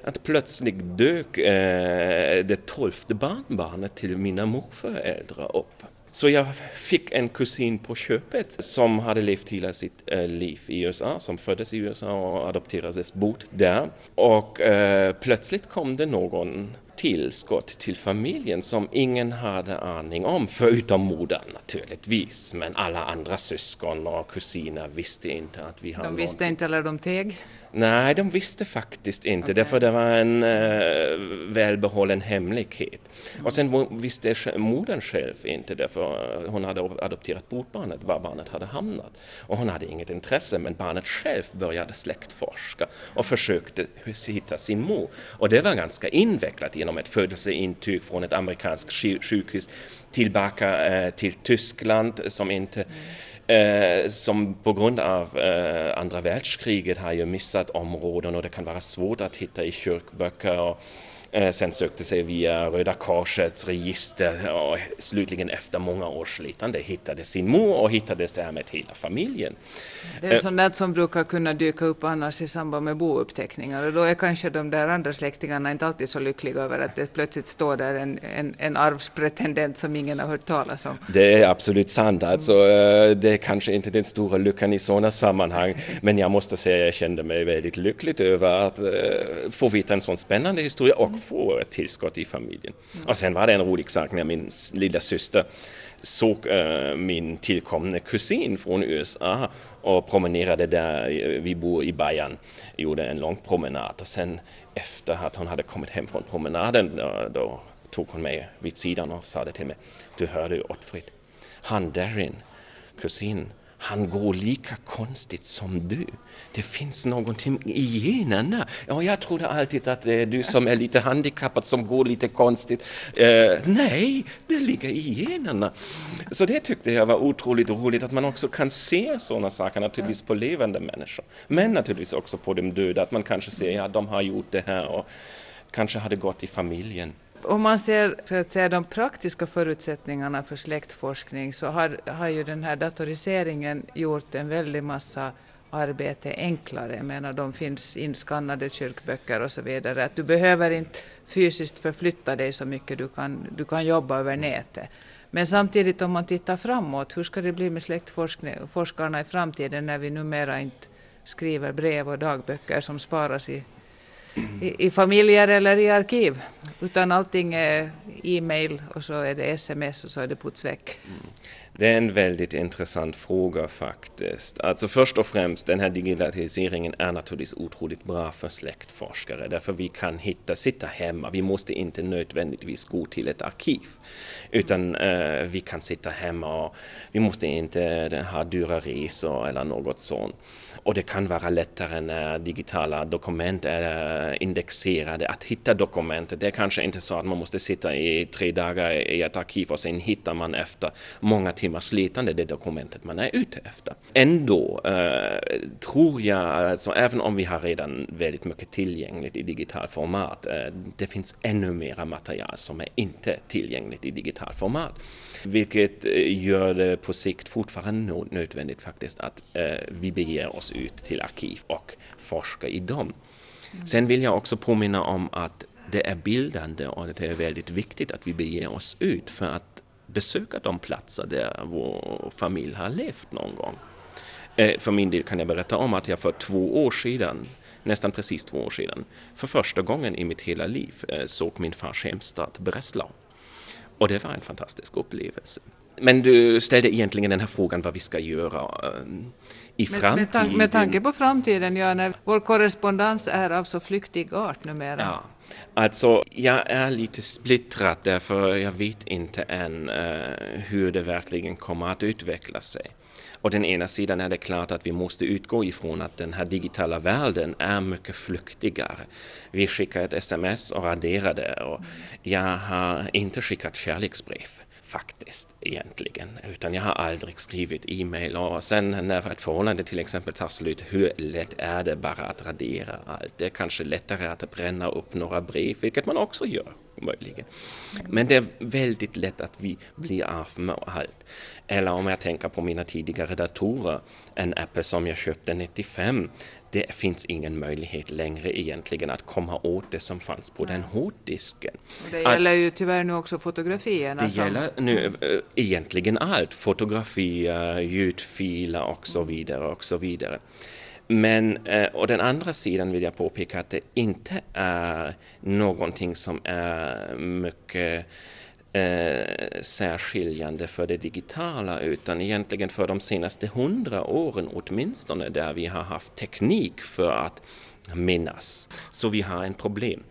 Att plötsligt dök eh, det tolfte barnbarnet till mina morföräldrar upp. Så jag fick en kusin på köpet som hade levt hela sitt eh, liv i USA, som föddes i USA och adopterades bort där. Och eh, plötsligt kom det någon tillskott till familjen som ingen hade aning om, förutom modern naturligtvis. Men alla andra syskon och kusiner visste inte att vi hade De visste någonting. inte eller de teg? Nej, de visste faktiskt inte, okay. därför det var en äh, välbehållen hemlighet. Mm. Och sen visste modern själv inte, därför hon hade adopterat bort barnet, var barnet hade hamnat. Och hon hade inget intresse, men barnet själv började släktforska och försökte hitta sin mor. Och det var ganska invecklat genom ett födelseintyg från ett amerikanskt sjukhus tillbaka äh, till Tyskland som inte mm eh, som på grund av eh, andra världskriget har ju missat områden och det kan vara svårt att hitta i kyrkböcker. Och, sen sökte sig via Röda Korsets register och slutligen efter många års slitande hittade sin mor och hittades därmed hela familjen. Det är sånt där som brukar kunna dyka upp annars i samband med bouppteckningar och då är kanske de där andra släktingarna inte alltid så lyckliga över att det plötsligt står där en, en, en arvspretendent som ingen har hört talas om. Det är absolut sant, alltså, eh, det är kanske inte den stora lyckan i sådana sammanhang men jag måste säga att jag kände mig väldigt lyckligt över att få veta en sån spännande historia och få ett tillskott i familjen. Och sen var det en rolig sak när min lilla syster såg äh, min tillkomne kusin från USA och promenerade där, eh, vi bor i Bayern, gjorde en lång promenad. Och sen efter att hon hade kommit hem från promenaden då, då tog hon mig vid sidan och sa det till mig, du hörde Ottfrid, han Darin, kusinen, han går lika konstigt som du. Det finns någonting i generna. Ja, jag trodde alltid att det är du som är lite handikappad som går lite konstigt. Eh, nej, det ligger i generna. Så det tyckte jag var otroligt roligt att man också kan se sådana saker naturligtvis på levande människor. Men naturligtvis också på de döda, att man kanske ser ja, de har gjort det här och kanske har det gått i familjen. Om man ser så att säga, de praktiska förutsättningarna för släktforskning så har, har ju den här datoriseringen gjort en väldig massa arbete enklare. Jag menar, de finns inskannade kyrkböcker och så vidare. Att du behöver inte fysiskt förflytta dig så mycket, du kan, du kan jobba över nätet. Men samtidigt om man tittar framåt, hur ska det bli med släktforskarna i framtiden när vi numera inte skriver brev och dagböcker som sparas i i, i familjer eller i arkiv, utan allting är e-mail och så är det sms och så är det puts väck. Mm. Det är en väldigt intressant fråga faktiskt. Alltså först och främst, den här digitaliseringen är naturligtvis otroligt bra för släktforskare därför vi kan hitta, sitta hemma, vi måste inte nödvändigtvis gå till ett arkiv utan eh, vi kan sitta hemma och vi måste inte eh, ha dyra resor eller något sånt. Och det kan vara lättare när digitala dokument är eh, indexerade att hitta dokumentet. Det är kanske inte så att man måste sitta i tre dagar i ett arkiv och sen hittar man efter många timmar timmars slitande det dokumentet man är ute efter. Ändå eh, tror jag, alltså, även om vi har redan väldigt mycket tillgängligt i digital format, eh, det finns ännu mera material som är inte tillgängligt i digital format. Vilket eh, gör det på sikt fortfarande nödvändigt faktiskt att eh, vi beger oss ut till arkiv och forskar i dem. Sen vill jag också påminna om att det är bildande och det är väldigt viktigt att vi beger oss ut för att besöka de platser där vår familj har levt någon gång. Eh, för min del kan jag berätta om att jag för två år sedan, nästan precis två år sedan, för första gången i mitt hela liv såg min fars hemstad Breslau. Och det var en fantastisk upplevelse. Men du ställde egentligen den här frågan vad vi ska göra uh, i framtiden. Med, tanke, med tanke på framtiden, ja, när vår korrespondens är av så flyktig art numera. Ja, alltså jag är lite splittrad därför jag vet inte än uh, hur det verkligen kommer att utveckla sig. Å den ena sidan är det klart att vi måste utgå ifrån att den här digitala världen är mycket flyktigare. Vi skickar ett sms och raderar det och jag har inte skickat kärleksbrev faktiskt egentligen, utan jag har aldrig skrivit e-mail och sen när ett förhållande till exempel tar slut, hur lätt är det bara att radera allt? Det är kanske lättare att bränna upp några brev, vilket man också gör möjligen. Men det är väldigt lätt att vi blir av med allt. Eller om jag tänker på mina tidigare datorer, en Apple som jag köpte 95, det finns ingen möjlighet längre egentligen att komma åt det som fanns på den hårddisken. Det gäller att, ju tyvärr nu också fotografierna. Det som... gäller nu äh, egentligen allt, fotografier, ljudfiler och så vidare och så vidare. Men, eh, och den andra sidan vill jag påpeka att det inte är någonting som är mycket eh, särskiljande för det digitala utan egentligen för de senaste hundra åren åtminstone där vi har haft teknik för att minnas. Så vi har en problem.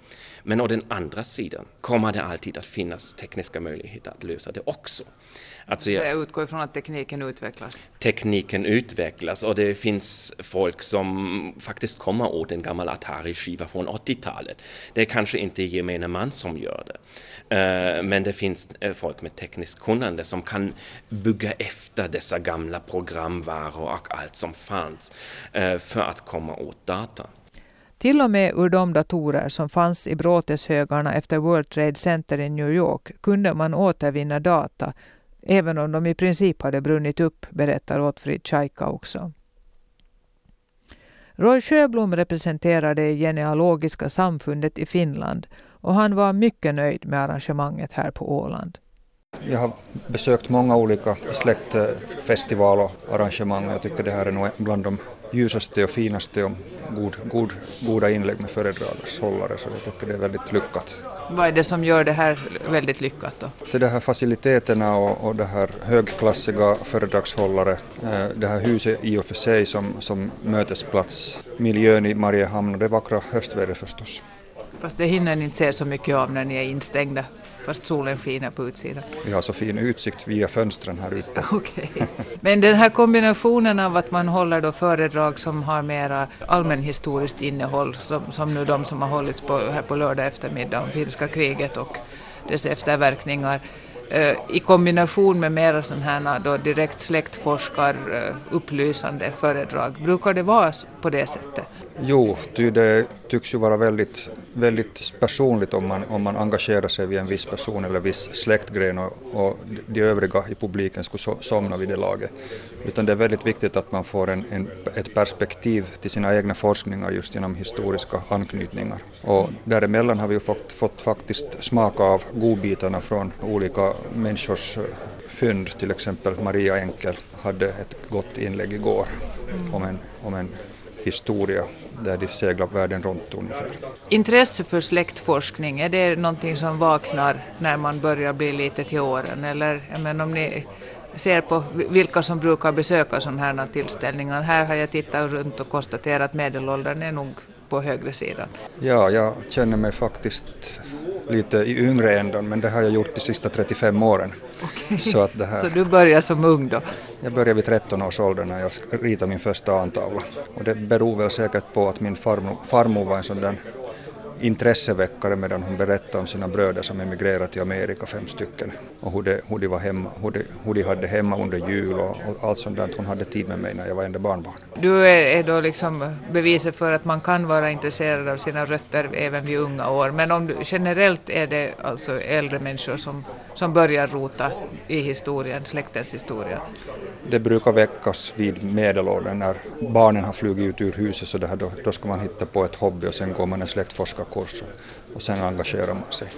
Men å den andra sidan kommer det alltid att finnas tekniska möjligheter att lösa det också. Alltså jag, jag utgår ifrån att tekniken utvecklas? Tekniken utvecklas och det finns folk som faktiskt kommer åt en gammal Atari-skiva från 80-talet. Det är kanske inte gemene man som gör det. Eh, men det finns eh, folk med tekniskt kunnande som kan bygga efter dessa gamla programvaror och allt som fanns eh, för att komma åt data. Till och med ur de datorer som fanns i bråteshögarna efter World Trade Center i New York kunde man återvinna data även om de i princip hade brunnit upp, berättar Ottfrid Tjajka också. Roy Sjöblom representerar det genealogiska samfundet i Finland och han var mycket nöjd med arrangemanget här på Åland. Jag har besökt många olika släktfestivaler och arrangemang och jag tycker det här är nog bland de ljusaste och finaste och god, god, goda inlägg med föredragshållare så jag tycker det är väldigt lyckat. Vad är det som gör det här väldigt lyckat då? Det, det här faciliteterna och, och det här högklassiga föredragshållare, eh, det här huset i och för sig som, som mötesplats, miljön i Mariehamn och det vackra höstvädret förstås. Fast det hinner ni inte se så mycket av när ni är instängda, fast solen skiner på utsidan. Vi har så fin utsikt via fönstren här ute. Okay. Men den här kombinationen av att man håller då föredrag som har mera allmänhistoriskt innehåll, som, som nu de som har hållits på, här på lördag eftermiddag om finska kriget och dess efterverkningar, eh, i kombination med mera sådana här då direkt släktforskar eh, upplysande föredrag. Brukar det vara på det sättet? Jo, det tycks ju vara väldigt, väldigt personligt om man, om man engagerar sig vid en viss person eller viss släktgren och, och de övriga i publiken skulle somna vid det laget. Utan det är väldigt viktigt att man får en, en, ett perspektiv till sina egna forskningar just genom historiska anknytningar. Och däremellan har vi fått, fått faktiskt smaka av godbitarna från olika människors fynd, till exempel Maria Enkel hade ett gott inlägg igår om en, om en historia där de seglar världen runt ungefär. Intresse för släktforskning, är det någonting som vaknar när man börjar bli lite till åren? Eller men om ni ser på vilka som brukar besöka sådana här tillställningar. Här har jag tittat runt och konstaterat att medelåldern är nog på högre sidan. Ja, jag känner mig faktiskt lite i yngre ändan men det har jag gjort de sista 35 åren. Okay. Så, att det här... så du började som ung då? Jag började vid 13 års ålder när jag ritade min första antavla. Och det beror väl säkert på att min farmor, farmor var en sån där intresseväckare medan hon berättade om sina bröder som emigrerat till Amerika, fem stycken, och hur de, hur de, var hemma, hur de, hur de hade hemma under jul och, och allt sånt där. Hon hade tid med mig när jag var enda barnbarn. Du är, då liksom beviset för att man kan vara intresserad av sina rötter även vid unga år, men om du, generellt är det alltså äldre människor som, som börjar rota i historien, släktens historia? Det brukar väckas vid medelåldern när barnen har flugit ut ur huset så det här, då, då ska man hitta på ett hobby och sen går man en släktforskarkurs och sen engagerar man sig.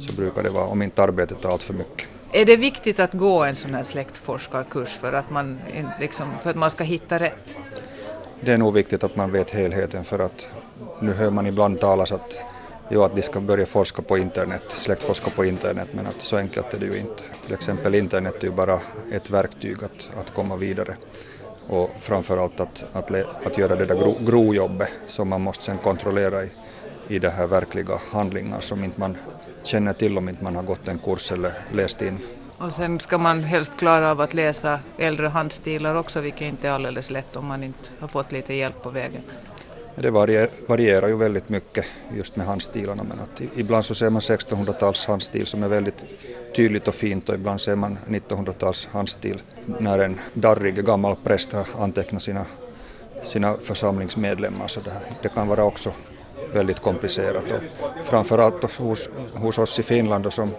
Så brukar det vara om inte arbetet är allt för mycket. Är det viktigt att gå en sån här släktforskarkurs för att man, liksom, för att man ska hitta rätt? Det är nog viktigt att man vet helheten för att nu hör man ibland talas att jo, att de ska börja forska på internet, släktforska på internet, men att så enkelt är det ju inte. Till exempel internet är ju bara ett verktyg att, att komma vidare och framförallt att, att, att göra det där gro, grojobbet som man måste sen kontrollera i, i det här verkliga handlingar som inte man känner till om inte man har gått en kurs eller läst in. Och sen ska man helst klara av att läsa äldre handstilar också, vilket inte är alldeles lätt om man inte har fått lite hjälp på vägen. Det varierar ju väldigt mycket just med handstilarna men att ibland så ser man 1600-tals handstil som är väldigt tydligt och fint och ibland ser man 1900-tals handstil när en darrig gammal präst har antecknat sina, sina församlingsmedlemmar så det, här, det kan vara också väldigt komplicerat och framförallt hos, hos oss i Finland och som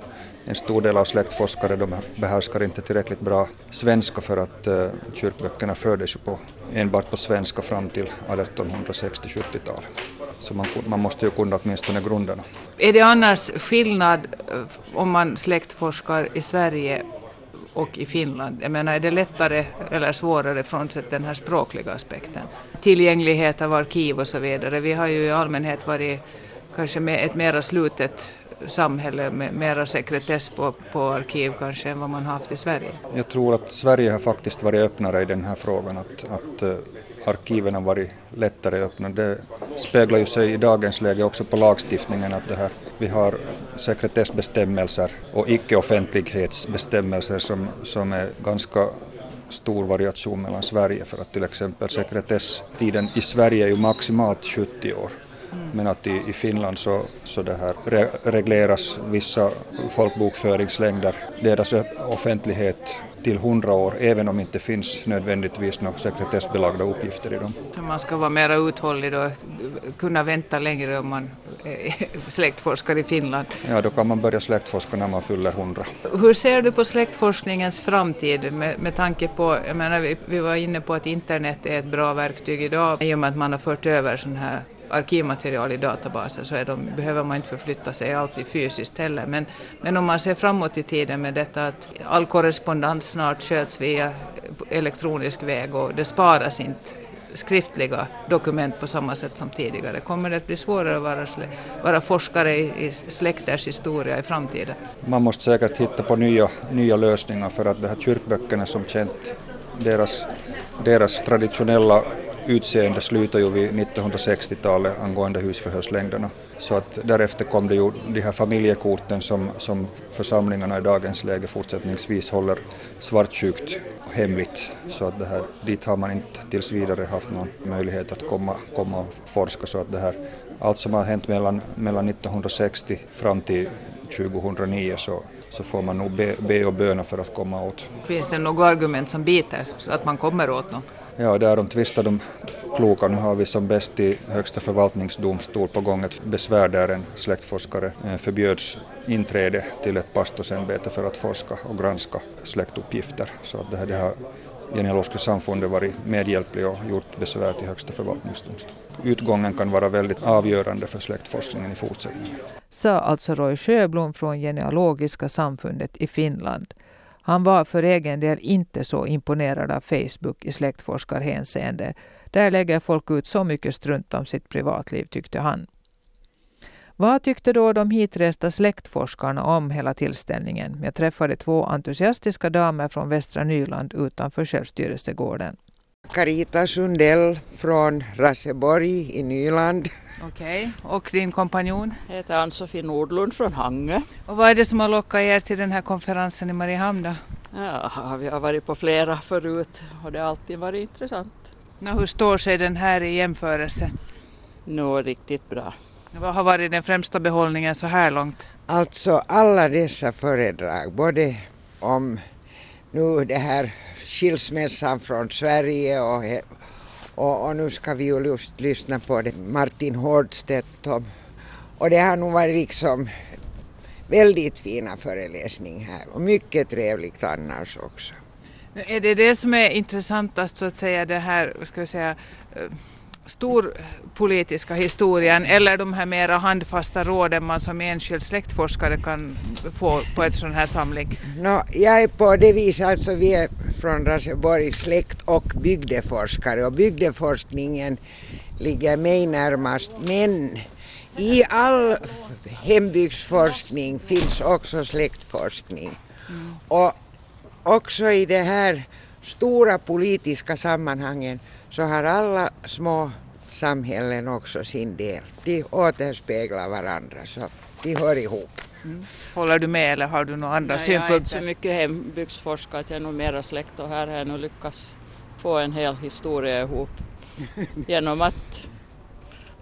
en stor del av släktforskare de behärskar inte tillräckligt bra svenska för att uh, kyrkböckerna fördes ju på, enbart på svenska fram till 1860-70-talet. Så man, man, måste ju kunna åtminstone grunderna. Är det annars skillnad eh, om man släktforskar i Sverige och i Finland? Jag menar, är det lättare eller svårare frånsett den här språkliga aspekten? Tillgänglighet av arkiv och så vidare. Vi har ju i allmänhet varit kanske med ett mera slutet samhälle med mera sekretess på, på arkiv kanske än vad man har haft i Sverige? Jag tror att Sverige har faktiskt varit öppnare i den här frågan, att, att uh, arkiven har varit lättare öppna. Det speglar ju sig i dagens läge också på lagstiftningen att det här Vi har sekretessbestämmelser och icke-offentlighetsbestämmelser som, som är ganska stor variation mellan Sverige för att till exempel sekretesstiden i Sverige är ju maximalt 70 år. Men att i, i Finland så, så det här re, regleras vissa folkbokföringslängder, deras offentlighet till 100 år, även om det inte finns nödvändigtvis några sekretessbelagda uppgifter i dem. Man ska vara mer uthållig och kunna vänta längre om man är släktforskare i Finland. Ja, då kan man börja släktforska när man fyller 100. Hur ser du på släktforskningens framtid med, med tanke på, jag menar vi, vi var inne på att internet är ett bra verktyg idag i och med att man har fört över sån här arkivmaterial i databaser så de, behöver man inte förflytta sig alltid fysiskt heller. Men, men om man ser framåt i tiden med detta att all korrespondens snart sköts via elektronisk väg och det sparas inte skriftliga dokument på samma sätt som tidigare. Kommer det att bli svårare att vara, vara forskare i, i släkters historia i framtiden? Man måste säkert hitta på nya, nya lösningar för att de här kyrkböckerna som känt, deras, deras traditionella utseende slutar ju vid 1960-talet angående husförhörslängderna. Så att därefter kom det ju de här familjekorten som, som församlingarna i dagens läge fortsättningsvis håller svartsjukt och hemligt. Så att det här, dit har man inte tills vidare haft någon möjlighet att komma, komma och forska. Så att det här, allt som har hänt mellan, mellan 1960 fram till 2009 så så får man nog be, be och böna för att komma åt. Finns det något argument som biter så att man kommer åt någon? Ja, därom tvistar de kloka. Nu har vi som bäst i Högsta förvaltningsdomstol på gång ett besvär där en släktforskare eh, förbjöds inträde till ett pastorsämbete för att forska och granska släktuppgifter. Så att det, här, det här Genealogiska samfundet varit medhjälplig och gjort besvär till Högsta förvaltningsdomstolen. Utgången kan vara väldigt avgörande för släktforskningen i fortsättningen. Sa alltså Roy Sjöblom från Genealogiska samfundet i Finland. Han var för egen del inte så imponerad av Facebook i släktforskarhänseende. Där lägger folk ut så mycket strunt om sitt privatliv, tyckte han. Vad tyckte då de hitresta släktforskarna om hela tillställningen? Jag träffade två entusiastiska damer från Västra Nyland utanför självstyrelsegården. Carita Sundell från Raseborg i Nyland. Okej, okay. och din kompanjon? Jag heter Ann-Sofie Nordlund från Hangö. Och vad är det som har lockat er till den här konferensen i Mariehamn då? Ja, vi har varit på flera förut och det har alltid varit intressant. Nå, hur står sig den här i jämförelse? Nå, riktigt bra. Vad har varit den främsta behållningen så här långt? Alltså alla dessa föredrag, både om nu det här skilsmässan från Sverige och, och, och nu ska vi ju just lyssna på det, Martin Hårdstedt och, och det har nog varit liksom väldigt fina föreläsningar här och mycket trevligt annars också. Är det det som är intressantast så att säga det här, ska jag säga, eh, storpolitiska historien eller de här mera handfasta råden man som enskild släktforskare kan få på ett sån här samling? No, jag är på det viset, alltså vi är från Raseborg släkt och bygdeforskare och bygdeforskningen ligger mig närmast men i all hembygdsforskning finns också släktforskning. Mm. Och också i det här stora politiska sammanhangen så har alla små samhällen också sin del. De återspeglar varandra så de hör ihop. Mm. Håller du med eller har du några andra Nej, synpunkter? Jag är inte så mycket hembygdsforskare att jag är nog mera släkt och här har jag nog lyckats få en hel historia ihop genom att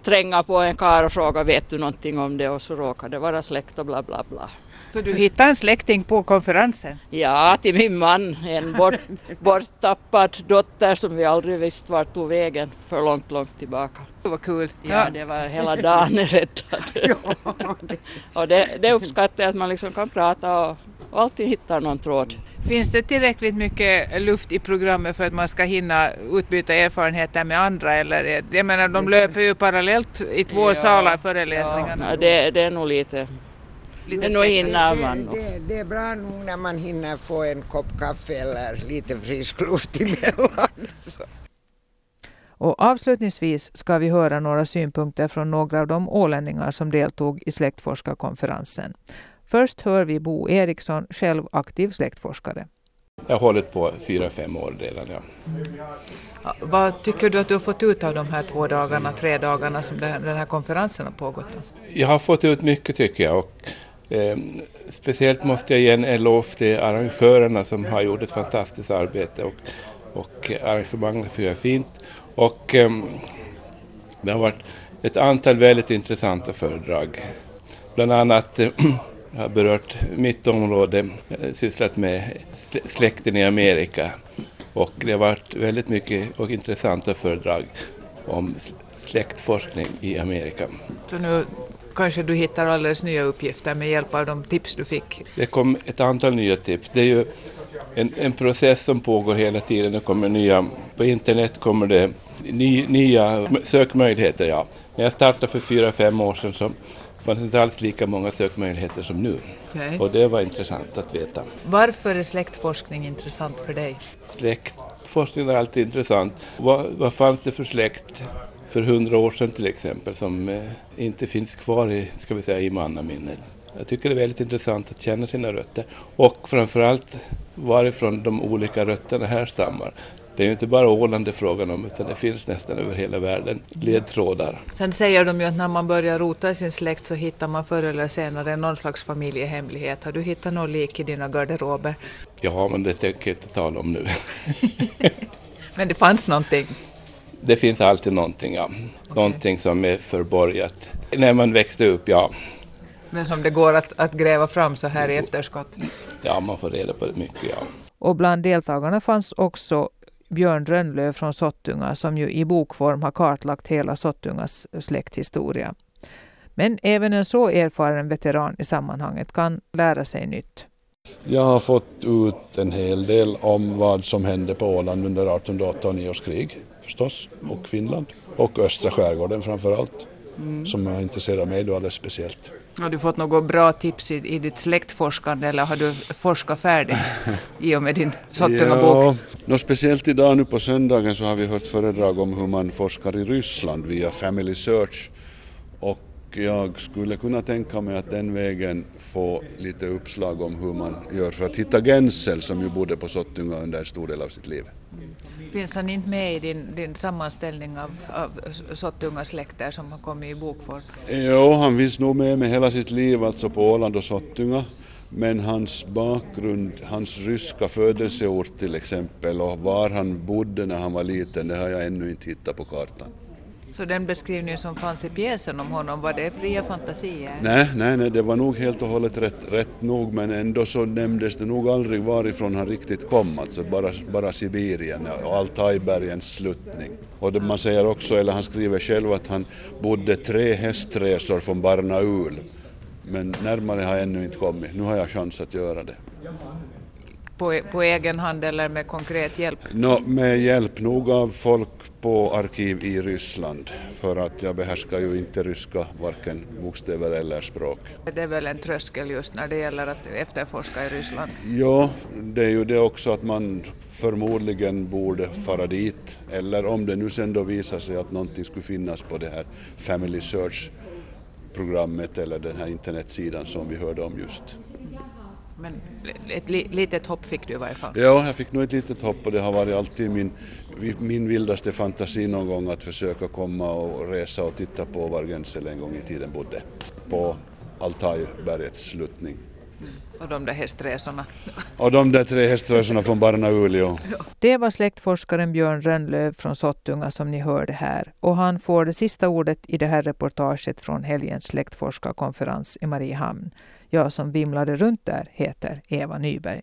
tränga på en kar och fråga vet du någonting om det och så råkar det vara släkt och bla bla bla. Så du hittade en släkting på konferensen? Ja, till min man, en bort, borttappad dotter som vi aldrig visste vart tog vägen för långt, långt tillbaka. Det var kul. Ja, det var hela dagen räddad. och det, det uppskattar jag att man liksom kan prata och, och alltid hittar någon tråd. Finns det tillräckligt mycket luft i programmet för att man ska hinna utbyta erfarenheter med andra? Eller, jag menar, de löper ju parallellt i två ja, salar föreläsningarna. Ja, det, det är nog lite Lite nu hinner man. Det, det, det, är bra nog när man hinner få en kopp kaffe eller lite frisk luft emellan. Så. Och avslutningsvis ska vi höra några synpunkter från några av de ålänningar som deltog i släktforskarkonferensen. Först hör vi Bo Eriksson, själv aktiv släktforskare. Jag har hållit på fyra, fem år redan. Ja. ja. Vad tycker du att du har fått ut av de här två dagarna, tre dagarna som den här konferensen har pågått? Då? Jag har fått ut mycket tycker jag. Och, eh, speciellt måste jag ge en eloge till arrangörerna som har gjort ett fantastiskt arbete och, och arrangemanget fungerar fint. Och eh, det har varit ett antal väldigt intressanta föredrag. Bland annat eh, jag har berört mitt område, eh, sysslat med släkten i Amerika och det har varit väldigt mycket och intressanta föredrag om släktforskning i Amerika. Så nu kanske du hittar alldeles nya uppgifter med hjälp av de tips du fick? Det kom ett antal nya tips. Det är ju en, en process som pågår hela tiden. Det kommer nya, på internet kommer det ny, nya sökmöjligheter. Ja. När jag startade för fyra, fem år sedan så fanns det inte alls lika många sökmöjligheter som nu. Okay. Och det var intressant att veta. Varför är släktforskning intressant för dig? Släktforskning är alltid intressant. Vad, vad fanns det för släkt för hundra år sedan till exempel som eh, inte finns kvar i, ska vi säga, i mannaminnet? Jag tycker det är väldigt intressant att känna sina rötter och framförallt varifrån de olika rötterna härstammar. Det är ju inte bara Åland det är frågan om, utan det finns nästan över hela världen ledtrådar. Sen säger de ju att när man börjar rota i sin släkt så hittar man förr eller senare någon slags familjehemlighet. Har du hittat någon lik i dina garderober? Ja, men det tänker jag inte tala om nu. men det fanns någonting? Det finns alltid någonting, ja. Okay. Någonting som är förborgat. När man växte upp, ja. Men som det går att, att gräva fram så här i efterskott? Ja, man får reda på det mycket, ja. Och bland deltagarna fanns också Björn Rönnlöv från Sottunga som ju i bokform har kartlagt hela Sottungas släkthistoria. Men även en så erfaren veteran i sammanhanget kan lära sig nytt. Jag har fått ut en hel del om vad som hände på Åland under 1889 års krig förstås, och Finland. Och östra skärgården framför allt, mm. som har intresserat mig då alldeles speciellt. Har du fått något bra tips i, i ditt släktforskande eller har du forskat färdigt i och med din Sottunga-bok? Ja, speciellt idag nu på söndagen så har vi hört föredrag om hur man forskar i Ryssland via Family Search och jag skulle kunna tänka mig att den vägen få lite uppslag om hur man gör för att hitta Gensel som ju bodde på Sottunga under en stor del av sitt liv. Finns han inte med i din, din sammanställning av, av Sottunga släkter som har kommit i bokform? Jo, han finns nog med med hela sitt liv alltså på Åland och Sottunga. Men hans bakgrund, hans ryska födelseort till exempel och var han bodde när han var liten, det har jag ännu inte hittat på kartan. Så den beskrivning som fanns i pjäsen om honom, var det fria fantasier? Nej, nej, nej, det var nog helt och hållet rätt, rätt nog, men ändå så nämndes det nog aldrig varifrån han riktigt kom, alltså bara, bara Sibirien och Altajbergens sluttning. Och det, man säger också, eller han skriver själv att han bodde tre hästresor från Barnaul, men närmare har jag ännu inte kommit. Nu har jag chans att göra det. På, på egen hand eller med konkret hjälp? No, med hjälp nog av folk på arkiv i Ryssland för att jag behärskar ju inte ryska, varken bokstäver eller språk. Det är väl en tröskel just när det gäller att efterforska i Ryssland? Ja, det är ju det också att man förmodligen borde fara dit eller om det nu sen då visar sig att någonting skulle finnas på det här Family Search programmet eller den här internetsidan som vi hörde om just. Men ett litet hopp fick du i varje fall? Ja, jag fick nog ett litet hopp och det har varit alltid min, min vildaste fantasi någon gång att försöka komma och resa och titta på var Gensel en gång i tiden bodde. På Altajbergets sluttning. Och de där hästresorna. Och de där tre hästresorna från Barnaulio. Det var släktforskaren Björn Rönnlöv från Sottunga som ni hörde här. Och han får det sista ordet i det här reportaget från helgens släktforskarkonferens i Mariehamn. Jag som vimlade runt där heter Eva Nyberg.